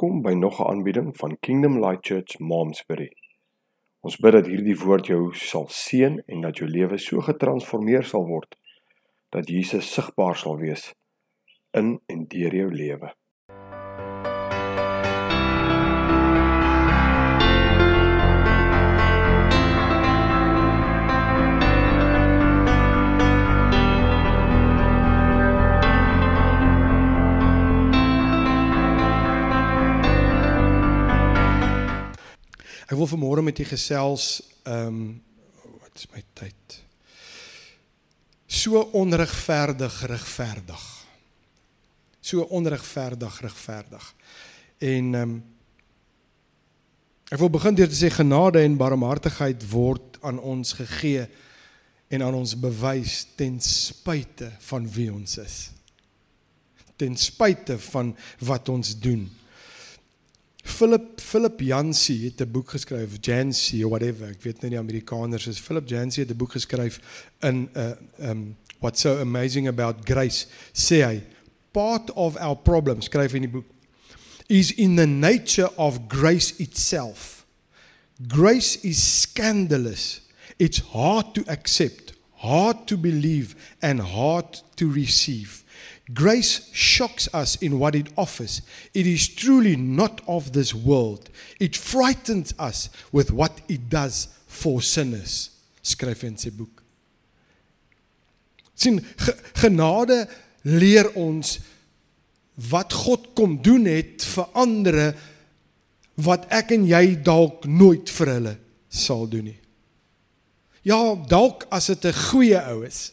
Welkom by nog 'n aanbieding van Kingdom Light Church Momsbury. Ons bid dat hierdie woord jou sal seën en dat jou lewe so getransformeer sal word dat Jesus sigbaar sal wees in en deur jou lewe. Ek wil vanmôre met u gesels ehm um, wat is my tyd? So onregverdig regverdig. So onregverdig regverdig. En ehm um, ek wil begin deur te sê genade en barmhartigheid word aan ons gegee en aan ons bewys ten spyte van wie ons is. Ten spyte van wat ons doen. Philip Philip Yancey het 'n boek geskryf, Yancey or whatever, ek weet nie die Amerikaners is. Philip Yancey het 'n boek geskryf in 'n uh, um what's so amazing about grace. Sê hy, part of our problem, skryf in die boek, is in the nature of grace itself. Grace is scandalous. It's hard to accept, hard to believe and hard to receive. Grace shocks us in what it offers. It is truly not of this world. It frightens us with what it does for sinners. Skryf in sy boek. sien genade leer ons wat God kom doen het vir ander wat ek en jy dalk nooit vir hulle sal doen nie. Ja, dalk as dit 'n goeie ou is.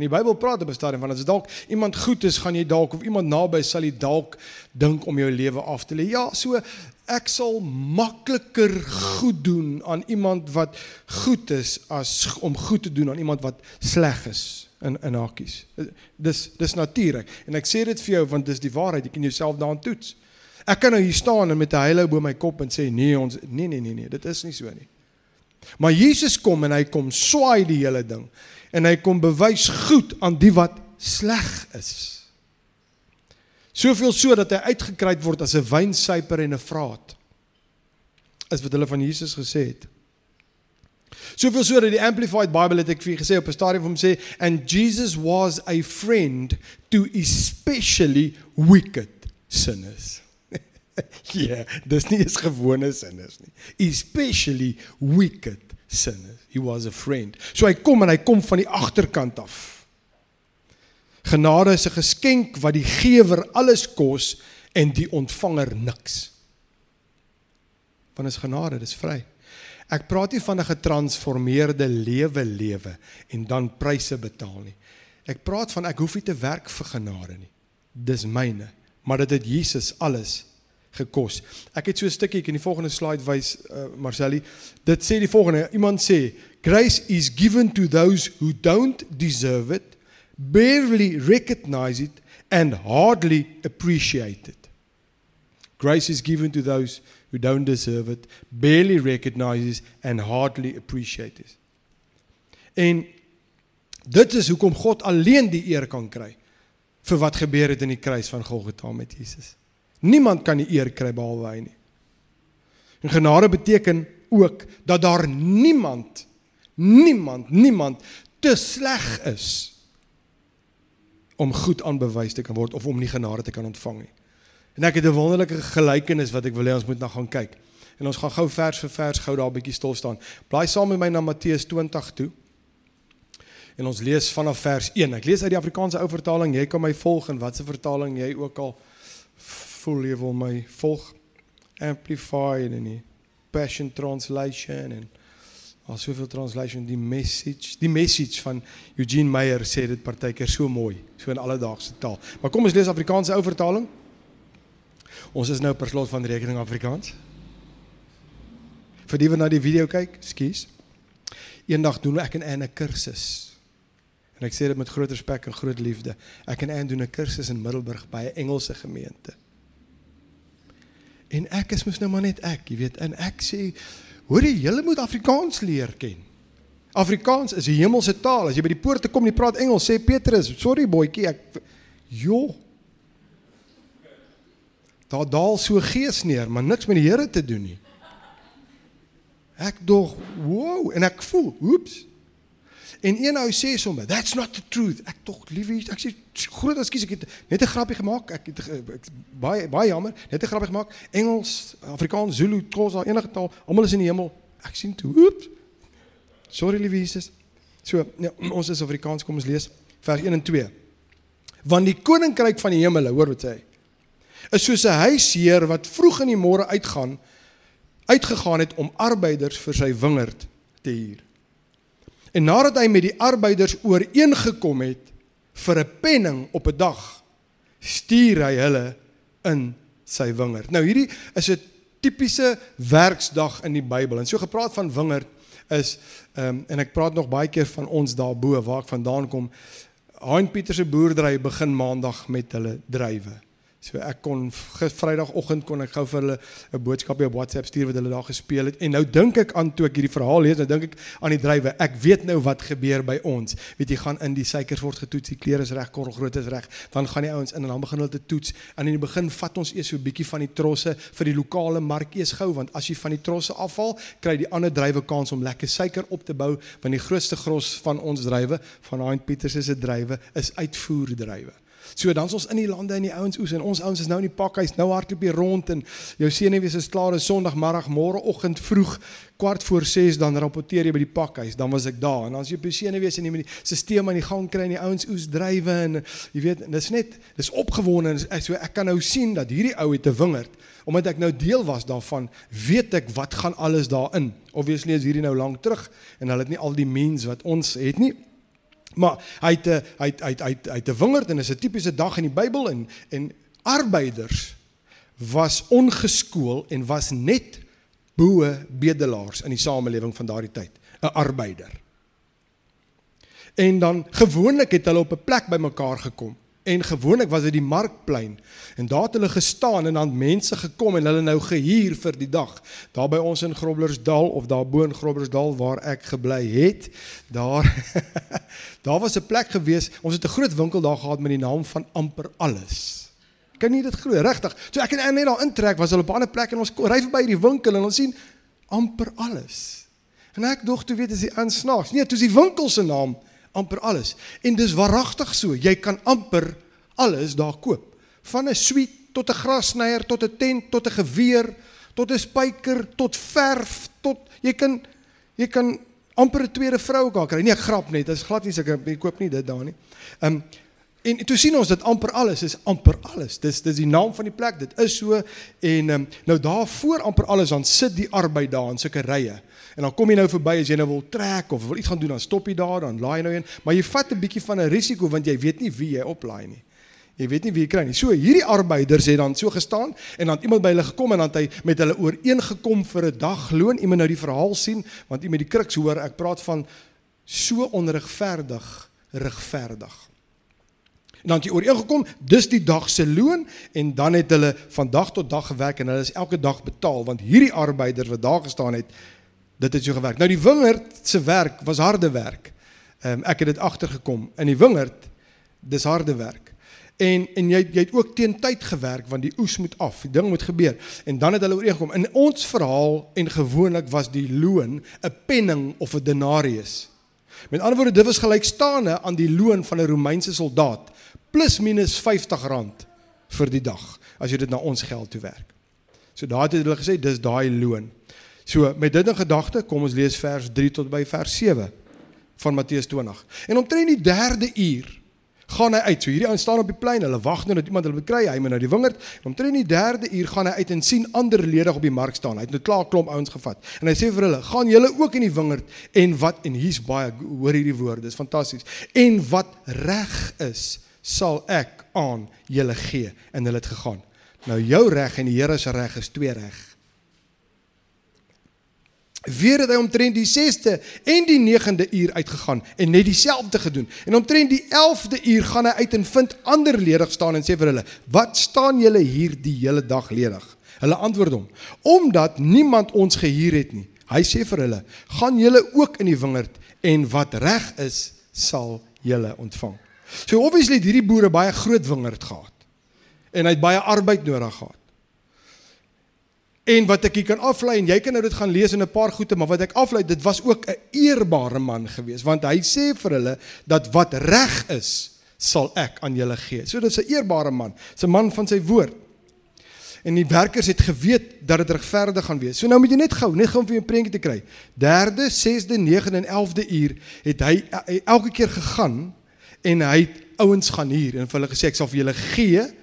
In die Bybel praat op 'n stadium van as dalk iemand goed is, gaan jy dalk of iemand naby sal jy dalk dink om jou lewe af te lê. Ja, so ek sal makliker goed doen aan iemand wat goed is as om goed te doen aan iemand wat sleg is in in hakies. Dis dis natuurlik en ek sê dit vir jou want dis die waarheid. Jy kan jouself daaraan toets. Ek kan nou hier staan en met 'n heilou bo my kop en sê nee, ons nee nee nee nee, dit is nie so nie. Maar Jesus kom en hy kom swaai die hele ding en hy kom bewys goed aan die wat sleg is. Soveel so dat hy uitgekry word as 'n wynsuiper en 'n vraat. Is wat hulle van Jesus gesê het. Soveel so dat die Amplified Bible het ek vir gesê op 'n stadium hom sê and Jesus was a friend to especially wicked sinners. Ja, yeah, dis nie eens gewone sinners nie. Especially wicked sinners. He was a friend. So hy kom en hy kom van die agterkant af. Genade is 'n geskenk wat die gewer alles kos en die ontvanger niks. Want is genade, dis vry. Ek praat nie van 'n getransformeerde lewe lewe en dan pryse betaal nie. Ek praat van ek hoef nie te werk vir genade nie. Dis myne, maar dit het Jesus alles gekos. Ek het so 'n stukkie ek in die volgende slide wys uh, Marcelli. Dit sê die volgende, iemand sê grace is given to those who don't deserve it, barely recognize it and hardly appreciate it. Grace is given to those who don't deserve it, barely recognizes and hardly appreciate it. En dit is hoekom God alleen die eer kan kry vir wat gebeur het in die kruis van Golgotha met Jesus. Niemand kan die eer kry behalwe hy nie. En genade beteken ook dat daar niemand niemand niemand te sleg is om goed aanbewys te kan word of om nie genade te kan ontvang nie. En ek het 'n wonderlike gelykenis wat ek wil hê ons moet na gaan kyk. En ons gaan gou vers vir vers gou daar 'n bietjie stil staan. Blaai saam met my na Matteus 20 toe. En ons lees vanaf vers 1. Ek lees uit die Afrikaanse ou vertaling. Jy kan my volg in watter vertaling jy ook al voel jy wil my volg amplified en die passion translation en al soveel translation die message die message van Eugene Meyer sê dit partykeer so mooi so in alledaagse taal. Maar kom ons lees Afrikaanse ou vertaling ons is nou per slot van rekening Afrikaans. Vir die wat na die video kyk skus. Eendag doen ek en 'n kursus. En ek sê dit met groot respek en groot liefde. Ek en 'n doen 'n kursus in Middelburg by 'n Engelse gemeente En ek is mos nou maar net ek, jy weet, en ek sê, hoor jy, julle moet Afrikaans leer ken. Afrikaans is 'n hemelse taal. As jy by die poorte kom en jy praat Engels, sê Petrus, "Sorry boetjie, ek jo." Daar daal so gees neer, maar niks met die Here te doen nie. Ek dog, wow, en ek voel, oeps. En een ou sê sommer, that's not the truth. Ek tog liefie, ek sê groot ekskuus, ek het net 'n grappie gemaak. Ek het ek, baie baie jammer, net 'n grappie gemaak. Engels, Afrikaans, Zulu, Xhosa, enige taal, almal is in die hemel. Ek sien toe, oeps. Sorry liefie Jesus. So, nee, ons is Afrikaans, kom ons lees vers 1 en 2. Want die koninkryk van die hemele, hoor wat sê hy, is soos 'n huisheer wat vroeg in die môre uitgaan uitgegaan het om arbeiders vir sy wingerd te huur. En nadat hy met die arbeiders ooreengekom het vir 'n penning op 'n dag, stuur hy hulle in sy wingerd. Nou hierdie is 'n tipiese werksdag in die Bybel. En so gepraat van wingerd is ehm um, en ek praat nog baie keer van ons daarbo waar ek vandaan kom. Hein Pieter se boerdery begin maandag met hulle drywe. So ek kon Vrydagoggend kon ek gou vir hulle 'n boodskapie op WhatsApp stuur wat hulle daar gespeel het. En nou dink ek aan toe ek hierdie verhaal lees, nou dink ek aan die drywe. Ek weet nou wat gebeur by ons. Weet jy, gaan in die suikers word getoets, die kleure is reg, korrel groot is reg. Dan gaan die ouens in en dan begin hulle te toets. En in die begin vat ons eers so 'n bietjie van die trosse vir die lokale mark eers gou, want as jy van die trosse afval, kry die ander drywe kans om lekker suiker op te bou, want die grootste gros van ons drywe, van Hein Pieters se drywe, is uitvoerdrywe. So dan's ons in die lande in die ouens oes en ons ouens is nou in die pakhuis, nou hardloop hier rond en jou senuwees is klaar is Sondagmiddag, môreoggend vroeg kwart voor 6 dan rapporteer jy by die pakhuis, dan was ek daar en dan as jy by senuwees in die stelsel aan die gang kry en die ouens oes drywe en jy weet, dis net dis opgewonde en so ek kan nou sien dat hierdie ou het 'n wingerd omdat ek nou deel was daarvan, weet ek wat gaan alles daarin. Obviously is hierdie nou lank terug en hulle het nie al die mens wat ons het nie. Maar hy het hy het hy het hy het, hy het 'n wingerd en is 'n tipiese dag in die Bybel en en arbeiders was ongeskool en was net boe bedelaars in die samelewing van daardie tyd, 'n arbeider. En dan gewoonlik het hulle op 'n plek bymekaar gekom En gewoonlik was dit die markplein en daar het hulle gestaan en dan mense gekom en hulle nou gehuur vir die dag. Daar by ons in Groblersdal of daar bo in Groblersdal waar ek gebly het, daar daar was 'n plek gewees. Ons het 'n groot winkel daar gehad met die naam van amper alles. Kan jy dit glo? Regtig. So ek en net daar intrek was hulle op 'n ander plek en ons ry verby die winkel en ons sien amper alles. En ek dog toe weet as die aansnaaks. Nee, dis die winkel se naam amper alles. En dis waaragtig so, jy kan amper alles daar koop. Van 'n sweet tot 'n grassnyer tot 'n tent tot 'n geweer tot 'n spyker tot verf tot jy kan jy kan amper 'n tweede vrou ook kry. Nee, ek grap net, dit is glad nie seker ek koop nie dit daar nie. Ehm um, en toe sien ons dat amper alles is amper alles. Dis dis die naam van die plek. Dit is so en um, nou daar voor amper alles dan sit die arbeid daar in sulke rye. En dan kom jy nou verby as jy nou wil trek of wil iets gaan doen, dan stop jy daar, dan laai jy nou een, maar jy vat 'n bietjie van 'n risiko want jy weet nie wie jy oplaai nie. Jy weet nie wie jy kry nie. So hierdie arbeiders het dan so gestaan en dan iemand by hulle gekom en dan hy met hulle ooreengekom vir 'n dagloon. Iemand nou die verhaal sien want iemand die kruks hoor, ek praat van so onregverdig, regverdig. En dan het jy ooreengekom, dis die dag se loon en dan het hulle van dag tot dag gewerk en hulle is elke dag betaal want hierdie arbeiders wat daar gestaan het, dit het so gewerk. Nou die wingerd se werk was harde werk. Ehm um, ek het dit agtergekom. In die wingerd dis harde werk. En en jy jy het ook teen tyd gewerk want die oes moet af. Die ding moet gebeur. En dan het hulle ooreengekom. In ons verhaal en gewoonlik was die loon 'n penning of 'n denarius. Met ander woorde, dit was gelykstaande aan die loon van 'n Romeinse soldaat plus minus R50 vir die dag as jy dit na ons geld toe werk. So daar het hulle gesê dis daai loon. So met dit in gedagte, kom ons lees vers 3 tot by vers 7 van Matteus 20. En omtrent die 3de uur gaan hy uit. So hierdie ouens staan op die plein, hulle wag nou dat iemand hulle bekry, hy moet nou die wingerd. En omtrent die 3de uur gaan hy uit en sien ander lede op die mark staan. Hy het nou klaar klomp ouens gevat. En hy sê vir hulle: "Gaan julle ook in die wingerd en wat en hier's baie hoor hierdie woorde, dis fantasties. En wat reg is, sal ek aan julle gee." En hulle het gegaan. Nou jou reg en die Here se reg is twee reg. Weer het hy omtrent die 6ste en die 9de uur uitgegaan en net dieselfde gedoen. En omtrent die 11de uur gaan hy uit en vind ander ledig staan en sê vir hulle: "Wat staan julle hier die hele dag ledig?" Hulle antwoord hom: "Omdat niemand ons gehuur het nie." Hy sê vir hulle: "Gaan julle ook in die wingerd en wat reg is, sal julle ontvang." So obviously het hierdie boere baie groot wingerd gehad. En hy het baie arbeid nodig gehad. En wat ek hier kan aflei en jy kan nou dit gaan lees in 'n paar goeie, maar wat ek aflei, dit was ook 'n eerbare man gewees, want hy sê vir hulle dat wat reg is, sal ek aan julle gee. So dis 'n eerbare man, 'n man van sy woord. En die werkers het geweet dat dit regverdig gaan wees. So nou moet jy net gou, net gou om vir 'n prentjie te kry. 3de, 6de, 9de en 11de uur het hy, hy elke keer gegaan en hy het ouens gaan hier en vir hulle gesê ek sal vir julle gee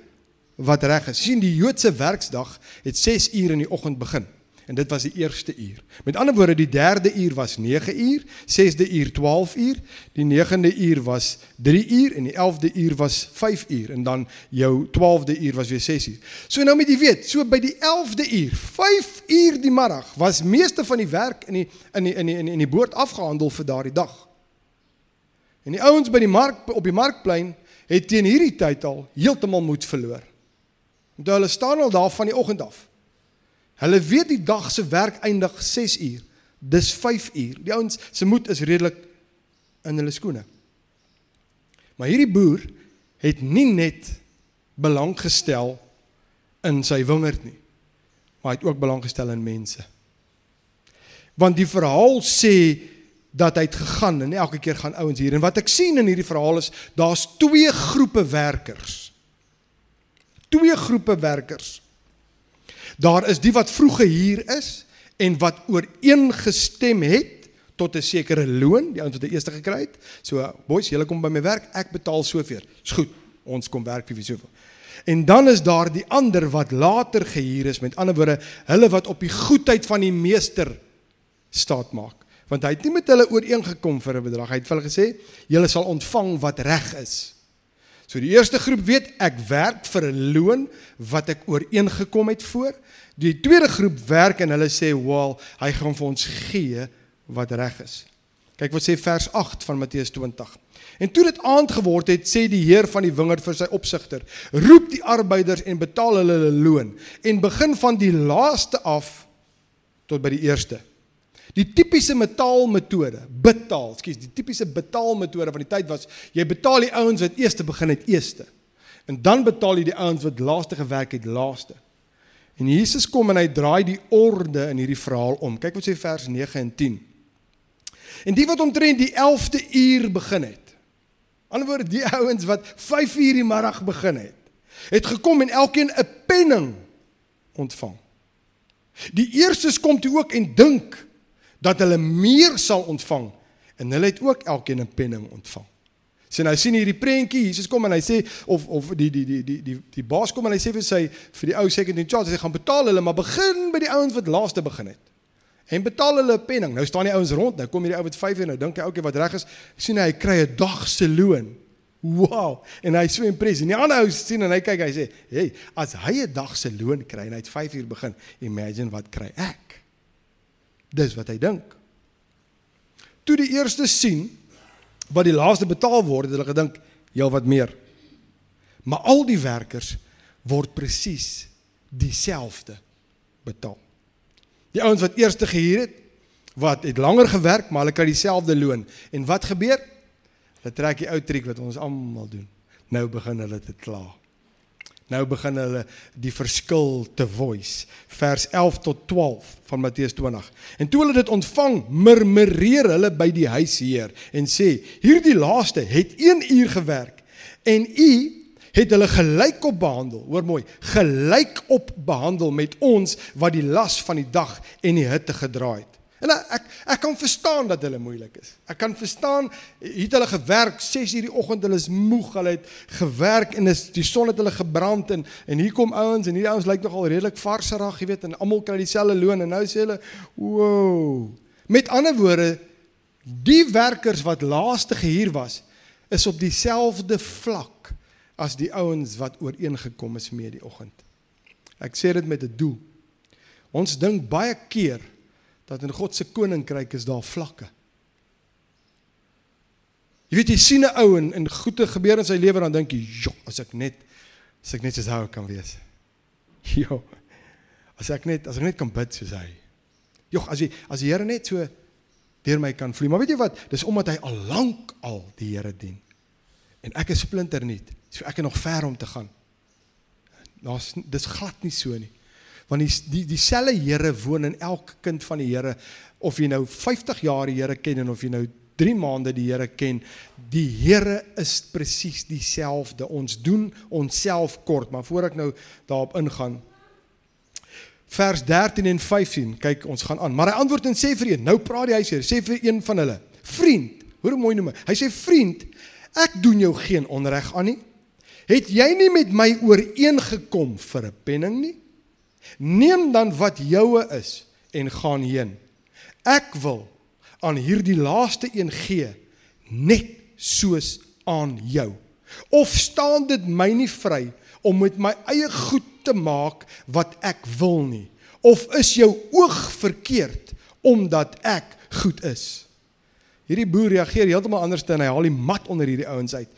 wat reg is. sien die Joodse werksdag het 6 uur in die oggend begin en dit was die eerste uur. Met ander woorde die derde uur was 9 uur, 6de uur 12 uur, die 9de uur was 3 uur en die 11de uur was 5 uur en dan jou 12de uur was weer 6 uur. So nou moet jy weet, so by die 11de uur, 5 uur die middag was meeste van die werk in die in die in die in die, die boord afgehandel vir daardie dag. En die ouens by die mark op die markplein het teen hierdie tyd al heeltemal moed verloor. Want hulle staan al daar van die oggend af. Hulle weet die dag se werk eindig 6 uur. Dis 5 uur. Die ouens se moed is redelik in hulle skoene. Maar hierdie boer het nie net belang gestel in sy wingerd nie, maar hy het ook belang gestel in mense. Want die verhaal sê dat hy het gegaan en elke keer gaan ouens hier en wat ek sien in hierdie verhaal is daar's twee groepe werkers twee groepe werkers. Daar is die wat vroeg hier is en wat ooreengestem het tot 'n sekere loon, die ouens wat die eerste gekry het. So, boys, julle kom by my werk, ek betaal soveel. Dis goed. Ons kom werk vir soveel. En dan is daar die ander wat later gehuur is, met ander woorde, hulle wat op die goedheid van die meester staat maak. Want hy het nie met hulle ooreengekom vir 'n bedrag. Hy het vir hulle gesê, julle sal ontvang wat reg is. So die eerste groep weet ek werk vir 'n loon wat ek ooreengekom het voor. Die tweede groep werk en hulle sê, "Wel, hy gaan vir ons gee wat reg is." Kyk wat sê vers 8 van Matteus 20. En toe dit aand geword het, sê die heer van die wingerd vir sy opsigter: "Roep die arbeiders en betaal hulle hulle loon en begin van die laaste af tot by die eerste." Die tipiese betaalmetode, betaal, skus, die tipiese betaalmetode van die tyd was jy betaal die ouens wat eers begin het eerste. En dan betaal jy die ouens wat laaste gewerk het laaste. En Jesus kom en hy draai die orde in hierdie verhaal om. Kyk wat sê vers 9 en 10. En die wat omtrent die 11de uur begin het. Anderswoorde die ouens wat 5 uur die middag begin het, het gekom en elkeen 'n penning ontvang. Die eerstes kom toe ook en dink dat hulle meer sal ontvang en hulle het ook elkeen 'n penning ontvang. Sien nou sien hierdie prentjie, Jesus kom en hy sê of of die die die die die die baas kom en hy sê vir sy vir die ou second in charge, hy gaan betaal hulle, maar begin by die ouens wat laaste begin het. En betaal hulle 'n penning. Nou staan die ouens rond, nou kom hierdie ou wat 5 en nou dink hy okay wat reg is. sien hy kry 'n dag se loon. Wow. En hy so impressed. En die ander ou sien en hy kyk hy sê, "Hey, as hy 'n dag se loon kry en hy het 5 uur begin, imagine wat kry ek?" Dis wat hy dink. Toe die eerste sien wat die laaste betaal word, het hulle gedink heel wat meer. Maar al die werkers word presies dieselfde betaal. Die ouens wat eerste gehuur het, wat het langer gewerk, maar hulle kry dieselfde loon. En wat gebeur? Hulle trek die ou triek wat ons almal doen. Nou begin hulle te kla. Nou begin hulle die verskil te voice. Vers 11 tot 12 van Matteus 20. En toe hulle dit ontvang, murmureer hulle by die huisheer en sê: "Hierdie laaste het 1 uur gewerk en u het hulle gelykop behandel." Hoor mooi, gelykop behandel met ons wat die las van die dag en die hitte gedra het. En ek ek kan verstaan dat hulle moeilik is. Ek kan verstaan het hulle gewerk 6:00 die oggend, hulle is moeg, hulle het gewerk en is die son het hulle gebrand en en hier kom ouens en hierdie ouens lyk nogal redelik varserig, jy weet, en almal kry dieselfde loon en nou sê hulle, "Wow." Met ander woorde, die werkers wat laaste gehuur was, is op dieselfde vlak as die ouens wat ooreengekom is mee die oggend. Ek sê dit met 'n doel. Ons dink baie keer dat in God se koninkryk is daar vlakke. Jy weet jy sien 'n ou en en goeie gebeur in sy lewe dan dink jy, "Jo, as ek net as ek net soos hy kan wees." Jo. As ek net as ek net kan bid soos hy. Jo, as jy as die Here net so deur my kan vloei. Maar weet jy wat? Dis omdat hy al lank al die Here dien. En ek is splinter nuut. So ek het nog ver om te gaan. Daar's dis glad nie so nie. Want die die dieselfde Here woon in elke kind van die Here of jy nou 50 jaar die Here ken en of jy nou 3 maande die Here ken, die Here is presies dieselfde. Ons doen onsself kort, maar voor ek nou daarop ingaan, vers 13 en 15. Kyk, ons gaan aan. Maar hy antwoord en sê vir een, nou praat hy hier, sê vir een van hulle: "Vriend, hoor mooi noem. Hy sê: "Vriend, ek doen jou geen onreg aan nie. Het jy nie met my ooreengekom vir 'n penning nie? Neem dan wat joue is en gaan heen. Ek wil aan hierdie laaste een gee, net soos aan jou. Of staan dit my nie vry om met my eie goed te maak wat ek wil nie? Of is jou oog verkeerd omdat ek goed is? Hierdie boer reageer heeltemal anders dan hy haal die mat onder hierdie ouens uit.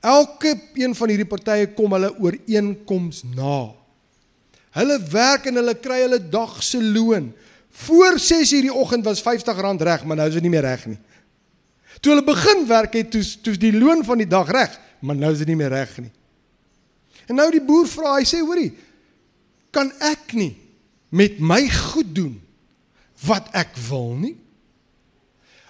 Elke een van hierdie partye kom hulle ooreenkoms na. Hulle werk en hulle kry hulle dag se loon. Voor 6:00 die oggend was R50 reg, maar nou is dit nie meer reg nie. Toe hulle begin werk het, toe toe die loon van die dag reg, maar nou is dit nie meer reg nie. En nou die boer vra, hy sê, hoorie, kan ek nie met my goed doen wat ek wil nie?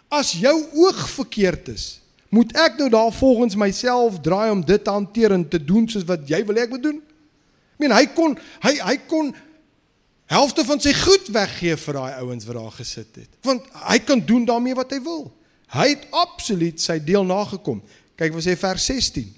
As jou oog verkeerd is, moet ek nou daar volgens myself draai om dit te hanteer en te doen soos wat jy wil ek moet doen? Ek meen hy kon hy hy kon helfte van sy goed weggee vir daai ouens wat daar gesit het. Want hy kan doen daarmee wat hy wil. Hy het absoluut sy deel nagekom. Kyk wat sê vers 16.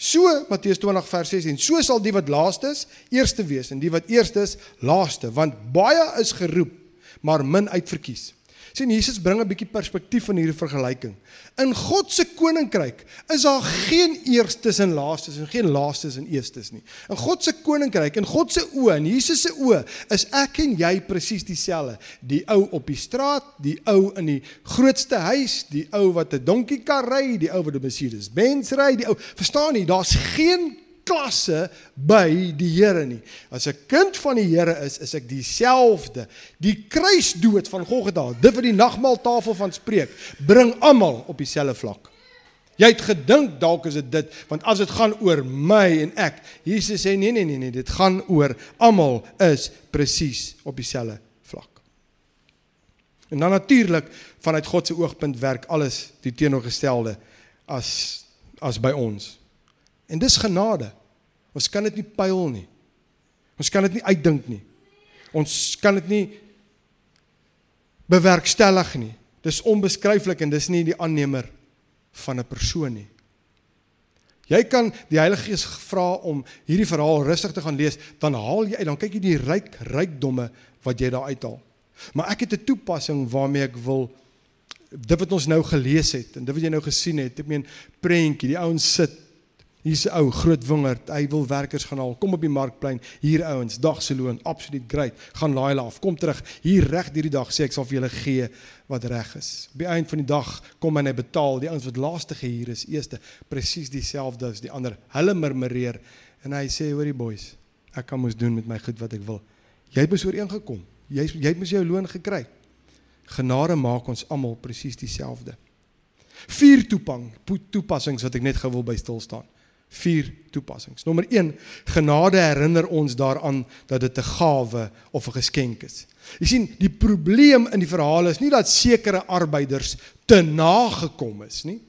So Matteus 20 vers 16. So sal die wat laaste is, eerste wees en die wat eerste is, laaste, want baie is geroep, maar min uitverkies. Sien Jesus bring 'n bietjie perspektief in hierdie vergelyking. In God se koninkryk is daar geen eerstes en laastes en geen laastes en eerstes nie. In God se koninkryk en God se oë en Jesus se oë is ek en jy presies dieselfde. Die ou op die straat, die ou in die grootste huis, die ou wat 'n donkiekar ry, die ou wat 'n Mercedes-Benz ry, die ou, verstaan jy, daar's geen klasse by die Here nie. As 'n kind van die Here is, is ek dieselfde. Die kruisdood van Golgotha, dit wat die nagmaaltafel van spreek, bring almal op dieselfde vlak. Jy het gedink dalk is dit dit, want as dit gaan oor my en ek, Jesus sê nee nee nee nee, dit gaan oor almal is presies op dieselfde vlak. En dan natuurlik vanuit God se oogpunt werk alles die teenoorgestelde as as by ons. En dis genade. Ons kan dit nie pyl nie. Ons kan dit nie uitdink nie. Ons kan dit nie bewerkstellig nie. Dis onbeskryflik en dis nie die aannemer van 'n persoon nie. Jy kan die Heilige Gees vra om hierdie verhaal rustig te gaan lees, dan haal jy uit, dan kyk jy die ryk rykdomme wat jy daar uithaal. Maar ek het 'n toepassing waarmee ek wil dit wat ons nou gelees het en dit wat jy nou gesien het, ek meen prentjie, die ouens sit Hier's 'n ou groot wingerd, hy wil werkers gaan haal. Kom op die markplein, hier ouens, dag se loon, absoluut great. Gaan laai hulle af. Kom terug. Hier reg hierdie dag sê ek sal vir julle gee wat reg is. Op die einde van die dag kom en hy betaal die ouens wat laaste gehuur is, eerste presies dieselfde as die ander. Hulle murmureer en hy sê, "Hoorie boys, ek kan mos doen met my goed wat ek wil. Jy het besoor ingekom. Jy jy het mos jou loon gekry. Genade maak ons almal presies dieselfde." Vier toepang, toepassings wat ek net gou wil by stil staan vier toepassings. Nommer 1, genade herinner ons daaraan dat dit 'n gawe of 'n geskenk is. Jy sien, die probleem in die verhaal is nie dat sekere arbeiders te nagekom is nie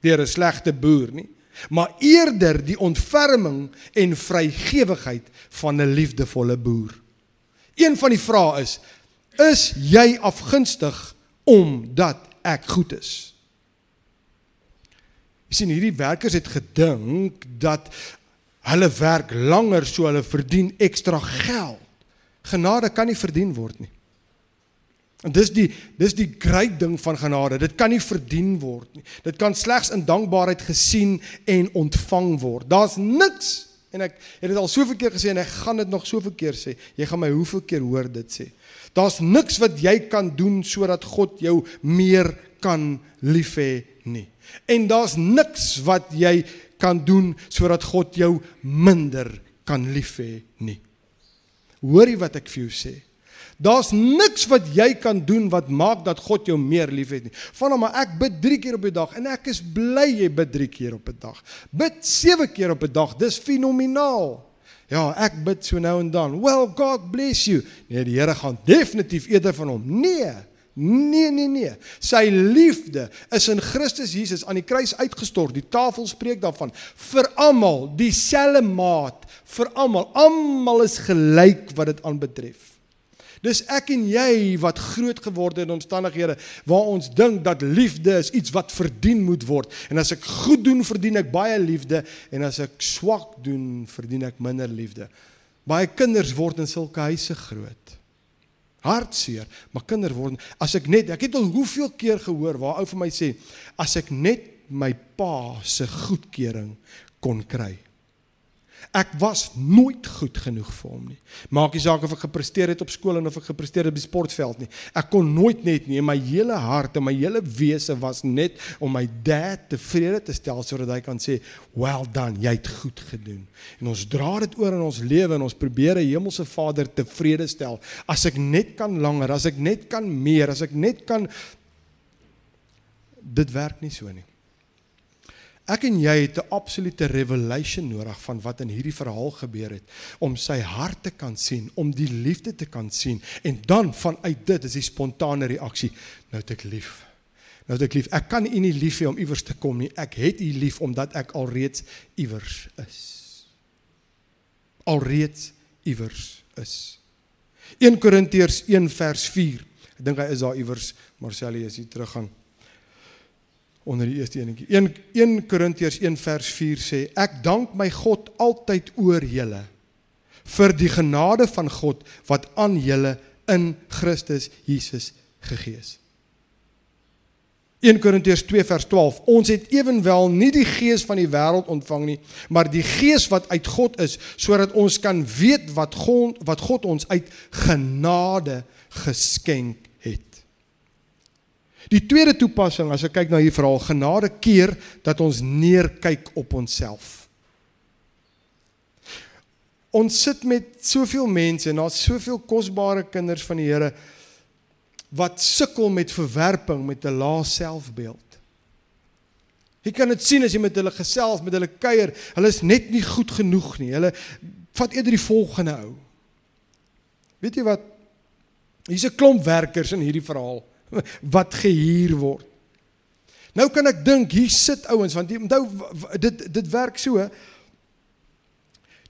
deur 'n slegte boer nie, maar eerder die ontferming en vrygewigheid van 'n liefdevolle boer. Een van die vrae is: is jy afgunstig omdat ek goed is? Jy sien hierdie werkers het gedink dat hulle werk langer so hulle verdien ekstra geld. Genade kan nie verdien word nie. En dis die dis die groot ding van genade. Dit kan nie verdien word nie. Dit kan slegs in dankbaarheid gesien en ontvang word. Daar's niks en ek het dit al soveel keer gesê en ek gaan dit nog soveel keer sê. Jy gaan my hoeveel keer hoor dit sê. Daar's niks wat jy kan doen sodat God jou meer kan lief hê nie. En daar's niks wat jy kan doen sodat God jou minder kan lief hê nie. Hoorie wat ek vir jou sê. Daar's niks wat jy kan doen wat maak dat God jou meer liefhet nie. Vannom maar ek bid 3 keer op 'n dag en ek is bly jy bid 3 keer op 'n dag. Bid 7 keer op 'n dag. Dis fenomenaal. Ja, ek bid so nou en dan. Well, God bless you. Nee, die Here gaan definitief eerder van hom. Nee. Nee, nee, nee. Sy liefde is in Christus Jesus aan die kruis uitgestort. Die tafel spreek daarvan vir almal, dieselfde maat vir almal. Almal is gelyk wat dit aanbetref. Dis ek en jy wat groot geword het in omstandighede waar ons dink dat liefde is iets wat verdien moet word. En as ek goed doen, verdien ek baie liefde en as ek swak doen, verdien ek minder liefde. Baie kinders word in sulke huise groot. Hartseer, maar kinders word as ek net ek het al hoeveel keer gehoor waar ou vir my sê as ek net my pa se goedkeuring kon kry. Ek was nooit goed genoeg vir hom nie. Maak nie saak of ek gepresteer het op skool en of ek gepresteer het op die sportveld nie. Ek kon nooit net nie. My hele hart en my hele wese was net om my dad tevrede te stel sodat hy kan sê, "Well done, jy het goed gedoen." En ons dra dit oor in ons lewe en ons probeer 'n hemelse Vader tevrede stel. As ek net kan langer, as ek net kan meer, as ek net kan dit werk nie so nie. Ek en jy het 'n absolute revelation nodig van wat in hierdie verhaal gebeur het om sy hart te kan sien, om die liefde te kan sien en dan vanuit dit is die spontane reaksie, nou het ek lief. Nou het ek lief. Ek kan u nie lief hê om iewers te kom nie. Ek het u lief omdat ek alreeds iewers is. Alreeds iewers is. 1 Korintiërs 1 vers 4. Ek dink hy is daar iewers, Marcelie as jy teruggaan onder die eerste enetjie. 1 1 Korintiërs 1 vers 4 sê ek dank my God altyd oor julle vir die genade van God wat aan julle in Christus Jesus gegee is. 1 Korintiërs 2 vers 12 Ons het ewenwel nie die gees van die wêreld ontvang nie, maar die gees wat uit God is, sodat ons kan weet wat God wat God ons uit genade geskenk Die tweede toepassing as ek kyk na hierdie verhaal, genade keer dat ons neerkyk op onsself. Ons sit met soveel mense en daar's soveel kosbare kinders van die Here wat sukkel met verwerping met 'n lae selfbeeld. Jy kan dit sien as jy met hulle gesels, met hulle kuier, hulle is net nie goed genoeg nie. Hulle vat eerder die volgende ou. Weet jy wat? Hier's 'n klomp werkers in hierdie verhaal wat gehuur word. Nou kan ek dink hier sit ouens want onthou dit dit werk so.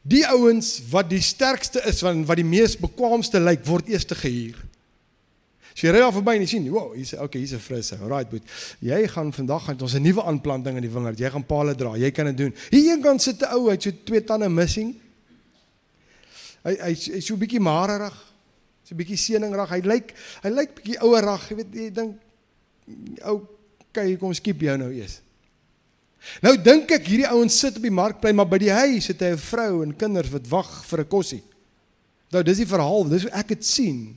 Die ouens wat die sterkste is van wat die mees bekwaamste lyk word eers te gehuur. As jy ry daar verby en jy sien, wow, hier's okay, hier's 'n frisse. Alright, boet. Jy gaan vandag gaan ons 'n nuwe aanplanting in die wingerd. Jy gaan palle dra. Jy kan dit doen. Hier een kant sit 'n ou, hy't so twee tande missing. Hy hy's hy so 'n bietjie marerig. So 'n bietjie seningrag. Hy lyk hy lyk bietjie ouerag. Jy weet jy dink ou kyk kom skiep jou nou eers. Nou dink ek hierdie ouens sit op die markplein maar by die huis het hy 'n vrou en kinders wat wag vir 'n kossie. Nou dis die verhaal, dis hoe ek dit sien.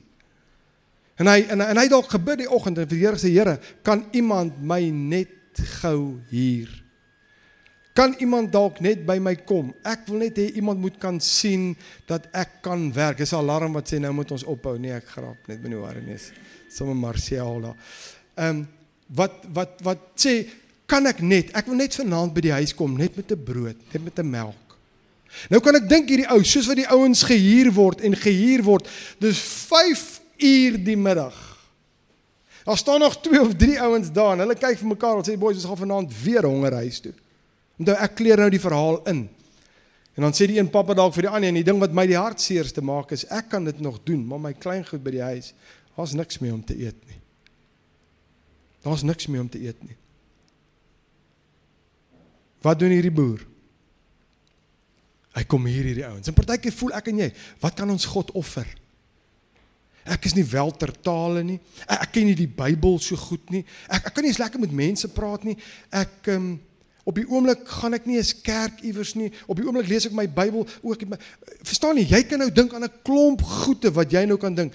En hy en, en hy dalk gebid die oggend en vir die Here sê Here, kan iemand my net gou hier Kan iemand dalk net by my kom? Ek wil net hê iemand moet kan sien dat ek kan werk. Dis 'n alarm wat sê nou moet ons ophou. Nee, ek grap net binne Warrenes. Sommige Marcial daar. Ehm um, wat wat wat sê kan ek net? Ek wil net vanaand by die huis kom net met 'n brood, net met 'n melk. Nou kan ek dink hierdie ou, soos wat die ouens gehuur word en gehuur word, dis 5 uur die middag. Daar staan nog 2 of 3 ouens daar en hulle kyk vir mekaar en sê boys, ons gaan vanaand weer honger huis toe. Onthou ek kleer nou die verhaal in. En dan sê die een pappa dalk vir die ander en die ding wat my die hartseerste maak is ek kan dit nog doen, maar my kleingoed by die huis, daar's niks meer om te eet nie. Daar's niks meer om te eet nie. Wat doen hierdie boer? Hy kom hier hierdie ouens. En partykeer voel ek en jy, wat kan ons God offer? Ek is nie wel ter tale nie. Ek, ek ken nie die Bybel so goed nie. Ek ek kan nie eens lekker met mense praat nie. Ek ehm um, Op die oomblik gaan ek nie eens kerk iewers nie. Op die oomblik lees ek my Bybel ook. My, verstaan jy? Jy kan nou dink aan 'n klomp goede wat jy nou kan dink.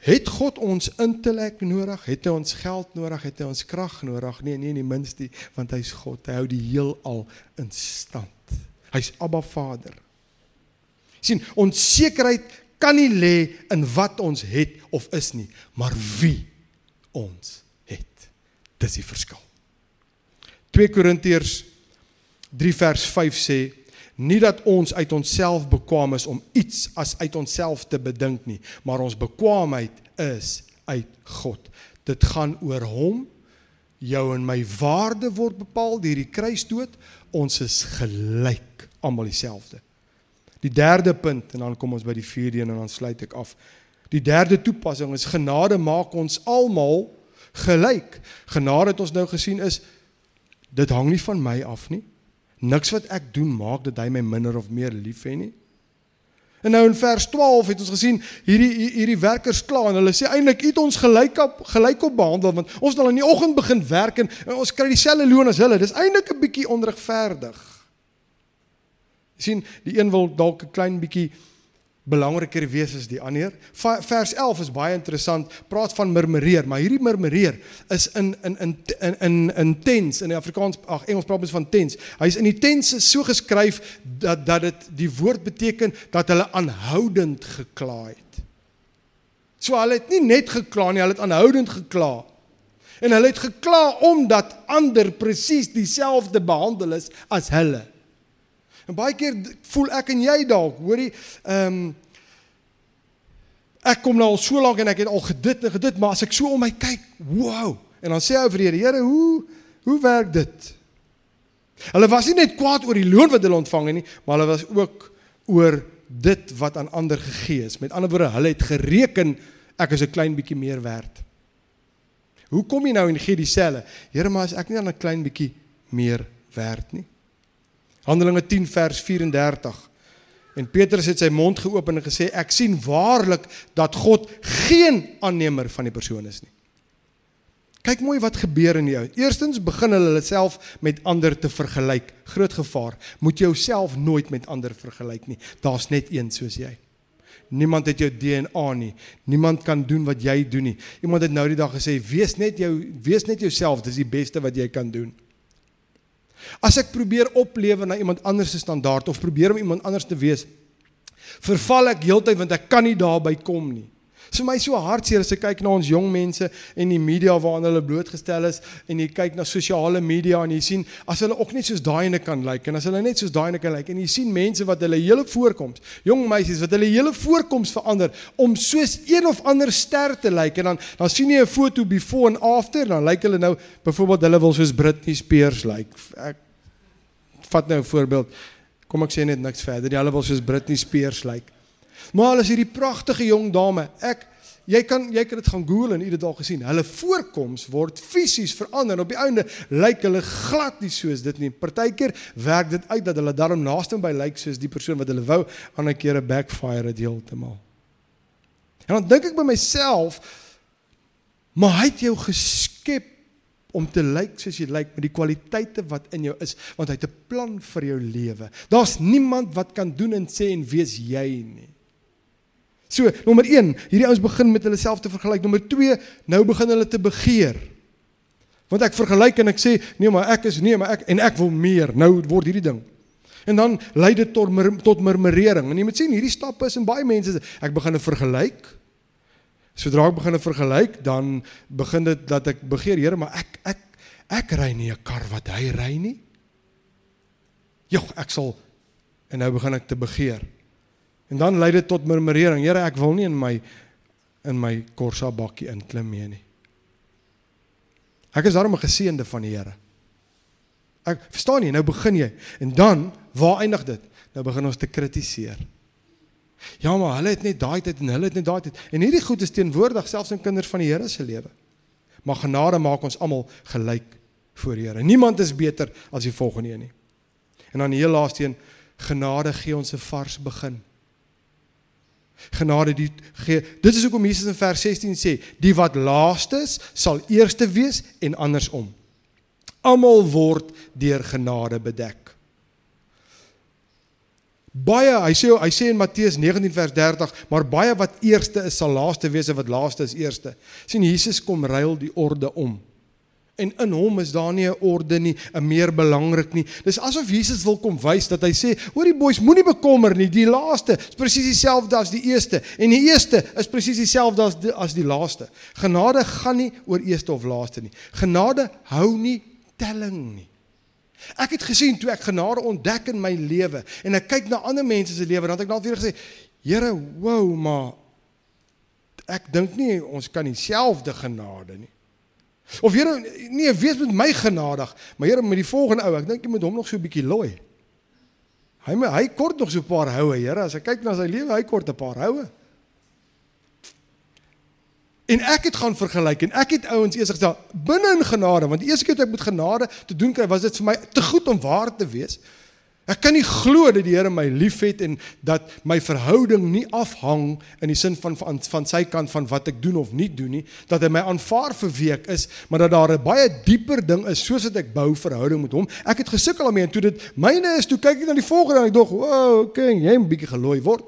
Het God ons intellek nodig? Het hy ons geld nodig? Het hy ons krag nodig? Nee, nee, nie minste, want hy's God. Hy hou die heelal in stand. Hy's Abba Vader. sien, ons sekerheid kan nie lê in wat ons het of is nie, maar wie ons het. Dis die verskil. 2 Korintiërs 3 vers 5 sê Nie dat ons uit onsself bekwam is om iets as uit onsself te bedink nie, maar ons bekwaamheid is uit God. Dit gaan oor hom. Jou en my waarde word bepaal deur die kruisdood. Ons is gelyk, almal dieselfde. Die derde punt en dan kom ons by die vierde een en dan sluit ek af. Die derde toepassing is genade maak ons almal gelyk. Genade het ons nou gesien is dit hang nie van my af nie. Niks wat ek doen maak dat hy my minder of meer lief het nie. En nou in vers 12 het ons gesien hierdie hierdie werkers kla en hulle sê eintlik het ons gelyk op gelyk op behandel want ons het al in die oggend begin werk en, en ons kry dieselfde loon as hulle. Dis eintlik 'n bietjie onregverdig. Sien, die een wil dalk 'n klein bietjie belangriker wees as die ander. Vers 11 is baie interessant. Praat van murmureer, maar hierdie murmureer is in in in in in intens in die Afrikaans ag Engels praat ons van tens. Hy's in die tens so geskryf dat dat dit die woord beteken dat hulle aanhoudend gekla het. So hulle het nie net gekla nie, hulle het aanhoudend gekla. En hulle het gekla omdat ander presies dieselfde behandel is as hulle. En baie keer voel ek en jy dalk, hoorie, ehm um, ek kom nou al so lank en ek het al gedit en gedit, maar as ek so om my kyk, wow. En dan sê hy vir die Here, hoe hoe werk dit? Hulle was nie net kwaad oor die loon wat hulle ontvang het nie, maar hulle was ook oor dit wat aan ander gegee is. Met ander woorde, hulle het gereken ek is 'n klein bietjie meer werd. Hoe kom jy nou en gee dieselfde? Here, maar as ek nie dan 'n klein bietjie meer werd nie. Handelinge 10 vers 34. En Petrus het sy mond geopen en gesê ek sien waarlik dat God geen aannemer van die persoon is nie. Kyk mooi wat gebeur in jou. Eerstens begin hulle self met ander te vergelyk. Groot gevaar. Moet jouself nooit met ander vergelyk nie. Daar's net een soos jy. Niemand het jou DNA nie. Niemand kan doen wat jy doen nie. Iemand het nou die dag gesê wees net jou wees net jouself. Dis die beste wat jy kan doen. As ek probeer oplewe na iemand anders se standaard of probeer om iemand anders te wees, verval ek heeltyd want ek kan nie daarby kom nie. Dit is vir my so hartseer as ek kyk na ons jong mense en die media waaraan hulle blootgestel is en jy kyk na sosiale media en jy sien as hulle ook net soos daai ene kan lyk like, en as hulle net soos daai ene kan lyk like, en jy sien mense wat hulle hele voorkoms, jong meisies wat hulle hele voorkoms verander om soos een of ander ster te lyk like, en dan dan sien jy 'n foto before en after dan lyk like hulle nou byvoorbeeld hulle wil soos Britney Spears lyk. Like. Ek vat nou 'n voorbeeld. Kom ek sê net niks verder. Hulle wil soos Britney Spears lyk. Like. Maar hulle is hierdie pragtige jong dame. Ek jy kan jy kan dit gaan Google en u dit al gesien. Hulle voorkoms word fisies verander op die einde lyk hulle glad nie soos dit nie. Partykeer werk dit uit dat hulle daarom naaste by lyk soos die persoon wat hulle wou ander kere backfire dit heeltemal. En dan dink ek by myself maar hy het jou geskep om te lyk soos jy lyk met die kwaliteite wat in jou is want hy het 'n plan vir jou lewe. Daar's niemand wat kan doen en sê en wees jy nie. So, nommer 1, hierdie ouens begin met hulle self te vergelyk. Nommer 2, nou begin hulle te begeer. Want ek vergelyk en ek sê, nee, maar ek is nee, maar ek en ek wil meer. Nou word hierdie ding. En dan lei dit tot tot murmurering. En jy moet sien, hierdie stappe is in baie mense ek begin 'n vergelyk. Sodra ek begin 'n vergelyk, dan begin dit dat ek begeer, Here, maar ek ek ek ry nie 'n kar wat hy ry nie. Jogg, ek sal en nou begin ek te begeer. En dan lei dit tot murmurering. Here, ek wil nie in my in my Corsa bakkie inklim mee nie. Ek is daarom 'n geseënde van die Here. Ek verstaan nie, nou begin jy. En dan, waar eindig dit? Nou begin ons te kritiseer. Ja, maar hulle het net daai tyd en hulle het net daai tyd. En hierdie goed is teenwoordig selfs in kinders van die Here se lewe. Maar genade maak ons almal gelyk voor die Here. Niemand is beter as die volgende een nie. En dan die heel laaste een, genade gee ons 'n vars begin genade die gee. Dit is hoekom Jesus in vers 16 sê, die wat laaste is, sal eerste wees en andersom. Almal word deur genade bedek. Baie, hy sê hy sê in Matteus 19 vers 30, maar baie wat eerste is sal laaste wees en wat laaste is eerste. sien Jesus kom ruil die orde om en in hom is daar nie 'n orde nie, 'n meer belangrik nie. Dis asof Jesus wil kom wys dat hy sê, hoor die boeis, moenie bekommer nie, die laaste is presies dieselfde as die eerste en die eerste is presies dieselfde as die, as die laaste. Genade gaan nie oor eerste of laaste nie. Genade hou nie telling nie. Ek het gesien toe ek genade ontdek in my lewe en ek kyk na ander mense se lewe, dan het ek dalk weer gesê, Here, wow, maar ek dink nie ons kan dieselfde genade nie. Of Here, nee, wees met my genadig, maar Here met die volgende ou, ek dink jy moet hom nog so 'n bietjie looi. Hy hy kort nog so 'n paar houe, Here, as ek kyk na sy lewe, hy kort 'n paar houe. En ek het gaan vergelyk en ek het ouens eers gesê binne in genade want die eerste keer toe ek met genade te doen kry was dit vir my te goed om waar te wees. Ek kan nie glo dat die Here my liefhet en dat my verhouding nie afhang in die sin van van, van sy kant van wat ek doen of nie doen nie, dat hy my aanvaar vir wie ek is, maar dat daar 'n baie dieper ding is soos wat ek bou verhouding met hom. Ek het gesukkel daarmee en toe dit myne is, toe kyk ek na die volgende en ek dog, "Wow, okay, jy moet 'n bietjie gelooi word."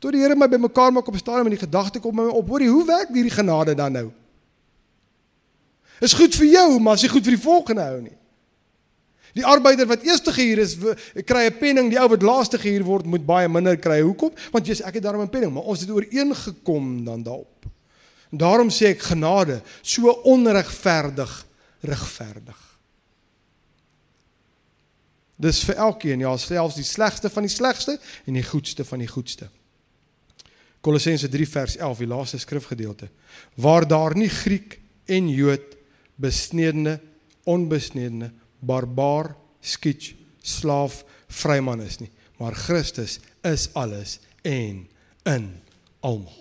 Toe die Here my bymekaar maak op stadium en die gedagte kom my op, hoorie, hoe werk hierdie genade dan nou? Is goed vir jou, maar is nie goed vir die volgende ou nie. Die arbeider wat eerste gehuur is, kry 'n penning, die ou wat laaste gehuur word, moet baie minder kry. Hoekom? Want jy's ek het daarom 'n penning, maar ons het ooreengekom dan daarop. En daarom sê ek genade, so onregverdig regverdig. Dis vir elkeen, ja, selfs die slegste van die slegste en die goedste van die goedste. Kolossense 3 vers 11, die laaste skrifgedeelte. Waar daar nie Griek en Jood, besnedene, onbesnedene, barbaar, skiet, slaaf, vryman is nie, maar Christus is alles en in almal.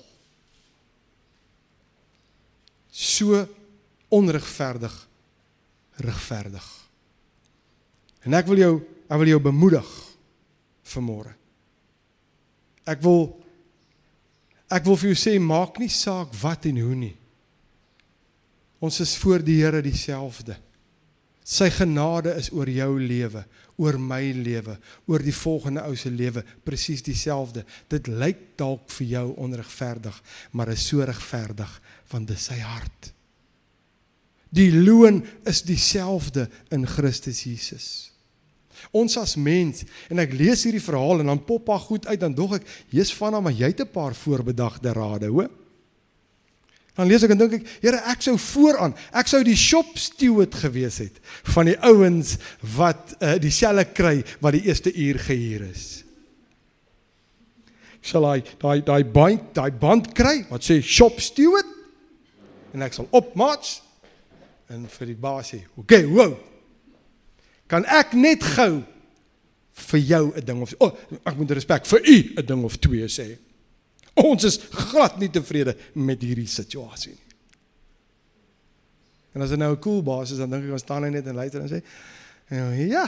So onregverdig regverdig. En ek wil jou ek wil jou bemoedig vanmôre. Ek wil Ek wil vir jou sê maak nie saak wat en hoe nie. Ons is voor die Here dieselfde. Sy genade is oor jou lewe, oor my lewe, oor die volgende ou se lewe, presies dieselfde. Dit lyk dalk vir jou onregverdig, maar is so regverdig want dit is sy hart. Die loon is dieselfde in Christus Jesus. Ons as mens en ek lees hierdie verhaal en dan pop pa goed uit dan dog ek jy's van hom maar jy het 'n paar voorbedagte rade, hoor. Dan lees ek en dink ek, Here, ek sou vooraan, ek sou die shop steward gewees het van die ouens wat uh, dieselfde kry wat die eerste uur gehuur is. Sal hy daai daai band daai band kry wat sê shop steward en ek sal opmaats en vir die baas sê, "Oké, okay, wow, kan ek net gou vir jou 'n ding of oh, ek moet respek vir u 'n ding of twee sê. Ons is glad nie tevrede met hierdie situasie nie. En as dit nou 'n cool baas is, dan dink ek ons staan net en luister en sê ja,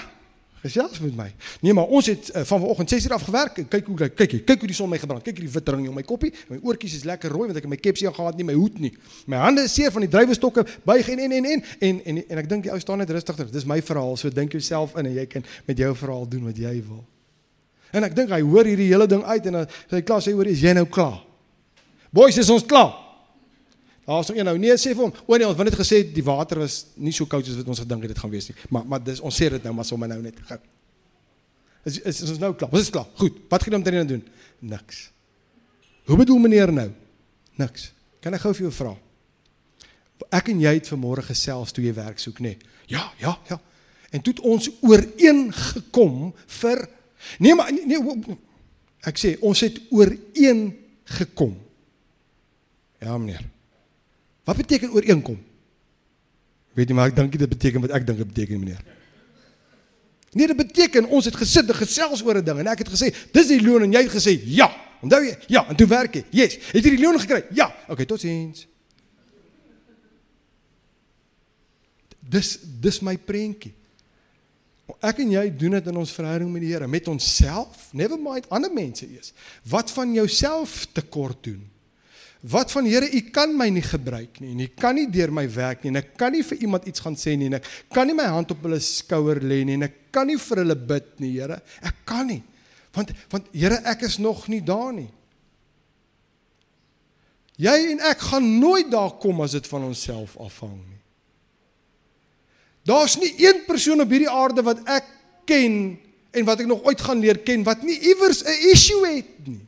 gesels met my. Nee, maar ons het uh, van vanoggend 6 uur af gewerk. Kyk hoe kyk kyk kyk hoe die son my gebrand. Kyk hierdie wit ring op my koppie. My oortjies is lekker rooi want ek het my kepsie aan gehad nie, my hoed nie. My hande is seer van die drywestokke buig en en en en en en, en ek dink die ou staan net rustig. Dis my verhaal. So dink jouself in en jy kan met jou verhaal doen wat jy wil. En ek dink hy hoor hierdie hele ding uit en dan sê hy klaar sê hoor is jy nou klaar? Boys is ons klaar. Daar's nog een nou. Nee, sê vir hom. O nee, ons het net gesê die water was nie so koud soos wat ons gedink het dit gaan wees nie. Maar maar dis ons sê dit nou maar sommer nou net gou. Is, is is ons nou klaar? Ons is klaar. Goed. Wat gaan om te doen? Niks. Hoe bedoel meneer nou? Niks. Kan ek gou vir jou vra? Ek en jy het vanmôre gesels toe jy werk soek, nê? Nee. Ja, ja, ja. En toe het ons ooreengekom vir Nee, maar nee, nee ek sê ons het ooreengekom. Ja, meneer. Wat beteken ooreenkom? Weet jy maar ek dink dit beteken wat ek dink dit beteken meneer. Nee, dit beteken ons het gesit en gesels oor 'n ding en ek het gesê, dis die loon en jy het gesê, ja. Onthou jy? Ja, en toe werk jy. Yes. Het jy die loon gekry? Ja. Okay, totsiens. Dis dis my prentjie. Ek en jy doen dit in ons verhouding met die Here, met onsself, never mind ander mense eers. Wat van jouself tekort doen? Wat van Here, u kan my nie gebruik nie en u kan nie deur my werk nie en ek kan nie vir iemand iets gaan sê nie en ek kan nie my hand op hulle skouer lê nie en ek kan nie vir hulle bid nie, Here. Ek kan nie. Want want Here, ek is nog nie daar nie. Jy en ek gaan nooit daar kom as dit van onsself afhang nie. Daar's nie een persoon op hierdie aarde wat ek ken en wat ek nog ooit gaan leer ken wat nie iewers 'n issue het nie.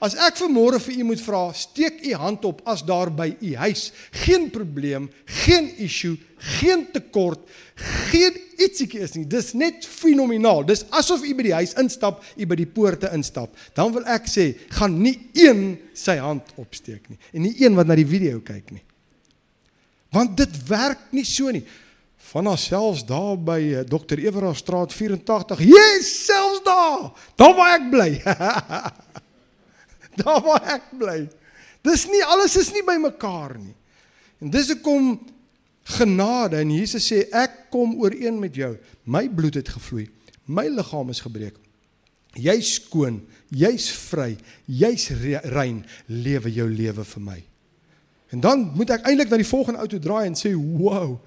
As ek vanmôre vir u moet vra, steek u hand op as daar by u huis geen probleem, geen issue, geen tekort, geen ietsiekie is nie. Dis net fenomenaal. Dis asof u by die huis instap, u by die poorte instap. Dan wil ek sê, gaan nie een sy hand opsteek nie en nie een wat na die video kyk nie. Want dit werk nie so nie. Van alselfs daar by eh, Dr. Everard Straat 84. Yes, selfs daar. Daar waar ek bly. daar waar ek bly. Dis nie alles is nie bymekaar nie. En dis hoekom genade en Jesus sê ek kom ooreen met jou. My bloed het gevloei. My liggaam is gebreek. Jy's skoon, jy's vry, jy's rein. Lewe jou lewe vir my. En dan moet ek eintlik na die volgende ou toe draai en sê, "Wow.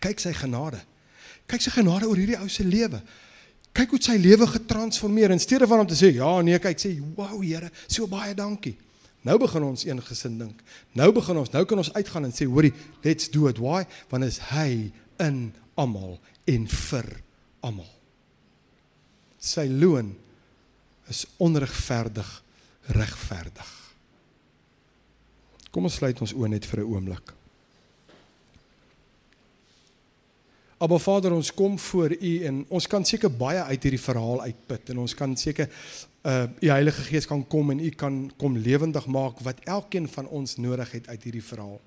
Kyk sy genade. Kyk sy genade oor hierdie ou se lewe. Kyk hoe sy lewe getransformeer in steede van om te sê, "Ja, nee, kyk sê, "Wow, Here, so baie dankie." Nou begin ons een gesin dink. Nou begin ons, nou kan ons uitgaan en sê, "Hoorie, let's do it. Why? Want is hy in almal en vir almal." Sy loon is onregverdig regverdig. Kom ons sluit ons oë net vir 'n oomblik. Maar Vader, ons kom voor U en ons kan seker baie uit hierdie verhaal uitput en ons kan seker uh die Heilige Gees kan kom en U kan kom lewendig maak wat elkeen van ons nodig het uit hierdie verhaal.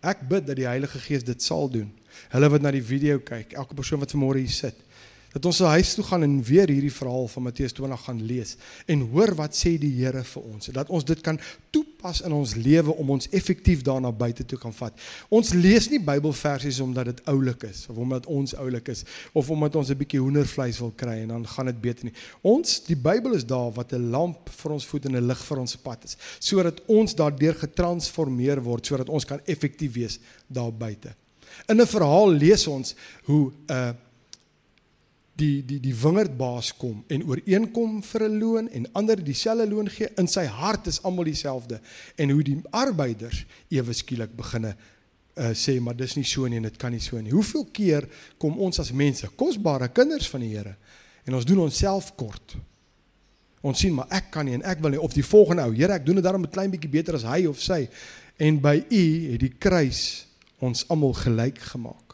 Ek bid dat die Heilige Gees dit sal doen. Hulle wat na die video kyk, elke persoon wat vanmôre hier sit, dat ons na huis toe gaan en weer hierdie verhaal van Matteus 20 gaan lees en hoor wat sê die Here vir ons dat ons dit kan toepas in ons lewe om ons effektief daarna buite toe kan vat. Ons lees nie Bybelversies omdat dit oulik is of omdat ons oulik is of omdat ons 'n bietjie hoendervleis wil kry en dan gaan dit beter nie. Ons die Bybel is daar wat 'n lamp vir ons voet en 'n lig vir ons pad is sodat ons daardeur getransformeer word sodat ons kan effektief wees daar buite. In 'n verhaal lees ons hoe 'n uh, die die die wingerdbaas kom en ooreenkom vir 'n loon en ander dieselfde loon gee in sy hart is almal dieselfde en hoe die arbeiders ewe skielik beginne uh, sê maar dis nie so nie en dit kan nie so nie. Hoeveel keer kom ons as mense, kosbare kinders van die Here en ons doen onsself kort. Ons sien maar ek kan nie en ek wil nie of die volgende ou, Here, ek doen dit daarom 'n klein bietjie beter as hy of sy en by u het die kruis ons almal gelyk gemaak.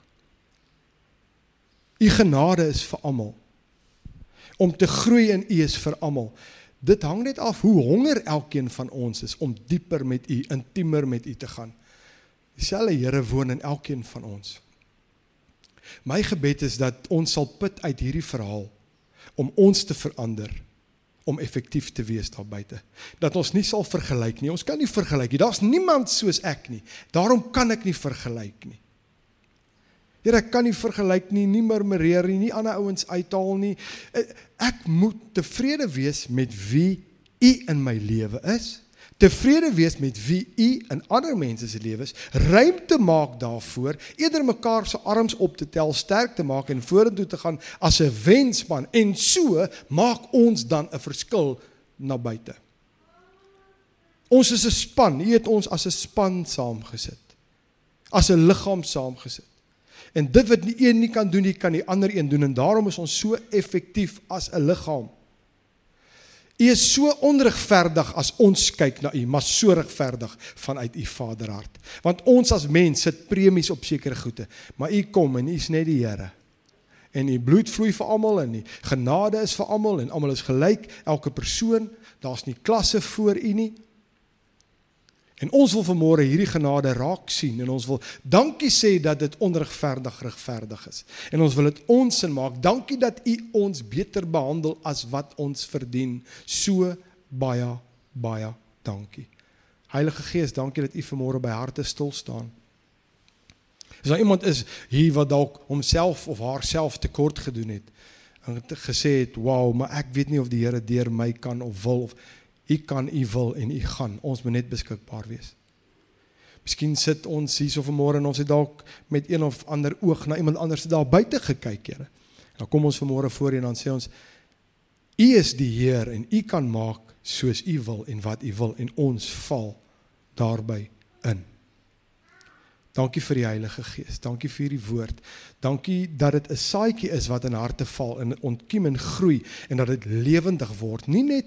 U genade is vir almal. Om te groei in U is vir almal. Dit hang net af hoe honger elkeen van ons is om dieper met U, intiemer met U te gaan. Dieselfde Here woon in elkeen van ons. My gebed is dat ons sal put uit hierdie verhaal om ons te verander om effektief te wees daar buite. Dat ons nie sal vergelyk nie. Ons kan nie vergelyk nie. Daar's niemand soos ek nie. Daarom kan ek nie vergelyk nie. Here, ek kan nie vergelyk nie, nie murmureer nie, nie ander ouens uithaal nie. Eh, ek moet tevrede wees met wie U in my lewe is. Tevrede wees met wie U in ander mense se lewens, ruimte maak daarvoor, eerder mekaar se arms op te tel, sterk te maak en vorentoe te gaan as 'n wenspan en so maak ons dan 'n verskil na buite. Ons is 'n span, U het ons as 'n span saamgesit. As 'n liggaam saamgesit. En dit wat die een nie kan doen nie, kan die ander een doen en daarom is ons so effektief as 'n liggaam. U is so onregverdig as ons kyk na u, maar so regverdig vanuit u Vaderhart. Want ons as mens sit premies op sekere goede, maar u kom en u is net die Here. En u bloed vloei vir almal en die genade is vir almal en almal is gelyk, elke persoon, daar's nie klasse voor u nie. En ons wil vanmôre hierdie genade raak sien en ons wil dankie sê dat dit onregverdig regverdig is. En ons wil dit ons sin maak. Dankie dat U ons beter behandel as wat ons verdien. So baie baie dankie. Heilige Gees, dankie dat U vanmôre by harte stil staan. As daar iemand is hier wat dalk homself of haarself tekort gedoen het en gesê het, "Wow, maar ek weet nie of die Here deur my kan of wil of U kan u wil en u gaan. Ons moet net beskikbaar wees. Miskien sit ons hier so vanmôre en ons het dalk met een of ander oog na iemand anders daar buite gekyk, Here. Dan kom ons vanmôre voor en dan sê ons U is die Heer en U kan maak soos U wil en wat U wil en ons val daarby in. Dankie vir die Heilige Gees. Dankie vir die woord. Dankie dat dit 'n saadjie is wat in harte val en ontkiem en groei en dat dit lewendig word. Nie net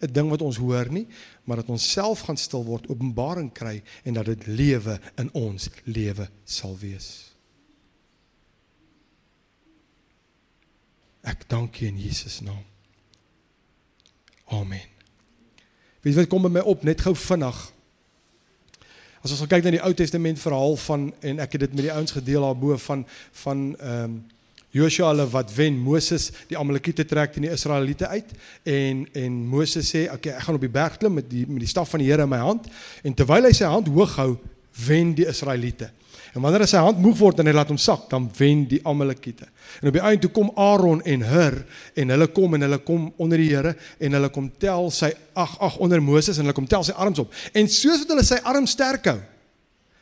'n ding wat ons hoor nie, maar dat ons self gaan stil word, openbaring kry en dat dit lewe in ons lewe sal wees. Ek dank U in Jesus naam. Amen. Jy wat kom by my op net gou vinnig? As ons kyk na die Ou Testament verhaal van en ek het dit met die ouens gedeel daarbo van van ehm um, Joshua hulle wat wen Moses die Amalekiete trek teen die Israeliete uit en en Moses sê okay ek gaan op die berg klim met die met die staf van die Here in my hand en terwyl hy sy hand hoog hou wen die Israeliete. En wanneer hy sy hand moeg word en hy laat hom sak, dan wen die Amalekiete. En op die einde toe kom Aaron en Hur en hulle kom en hulle kom onder die Here en hulle kom tel sy ag ag onder Moses en hulle kom tel sy arms op. En soos wat hulle sy arm sterk hou,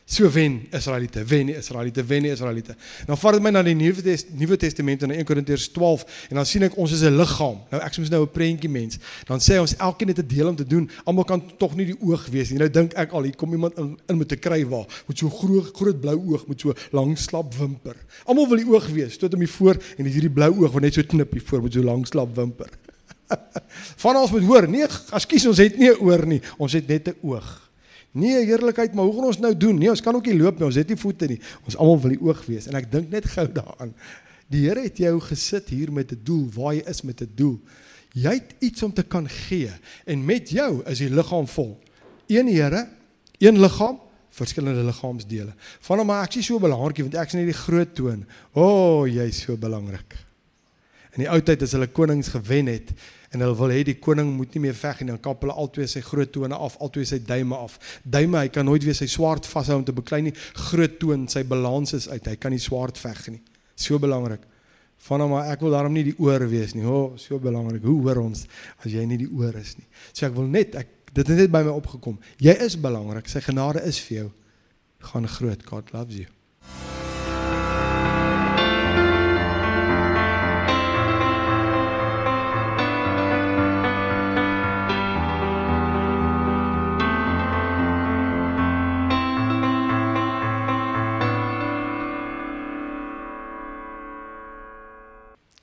So wen Israeliete, wen die Israeliete, wen die Israeliete. Dan vat dit my na die Nuwe Test, Nuwe Testament in 1 Korintiërs 12 en dan sien ek ons is 'n liggaam. Nou ek soms nou 'n prentjie mens. Dan sê ons elkeen het 'n deel om te doen. Almal kan tog nie die oog wees nie. Nou dink ek al hier kom iemand in, in met 'n kry waar met so groot groot blou oog met so lang slap wimper. Almal wil die oog wees. Tot hom hier voor en hierdie blou oog wat net so knip hier voor met so lang slap wimper. Van ons moet hoor. Nee, ekskuus ons het nie 'n oor nie. Ons het net 'n oog. Nee, heerlikheid, maar hoe gaan ons nou doen? Nee, ons kan ook nie loop nie. Ons het nie voete nie. Ons almal wil die oog wees en ek dink net gou daaraan. Die Here het jou gesit hier met 'n doel, waar jy is met 'n doel. Jy het iets om te kan gee en met jou is die liggaam vol. Een Here, een liggaam, verskillende liggaamsdele. Van hom ek sien so belangrik want ek sien hierdie groot toon. O, oh, jy's so belangrik. In die ou tyd as hulle konings gewen het, en hulle wil hê die koning moet nie meer veg nie dan kap hulle albei sy groot tone af albei sy duime af. Duime hy kan nooit weer sy swaard vashou om te beklei nie. Groot toon sy balans is uit. Hy kan nie swaard veg nie. So belangrik. Van hom ek wil daarom nie die oor wees nie. O oh, so belangrik. Hoe hoor ons as jy nie die oor is nie? So ek wil net ek dit het net by my opgekom. Jy is belangrik. Sy genade is vir jou. Gaan groot. God loves you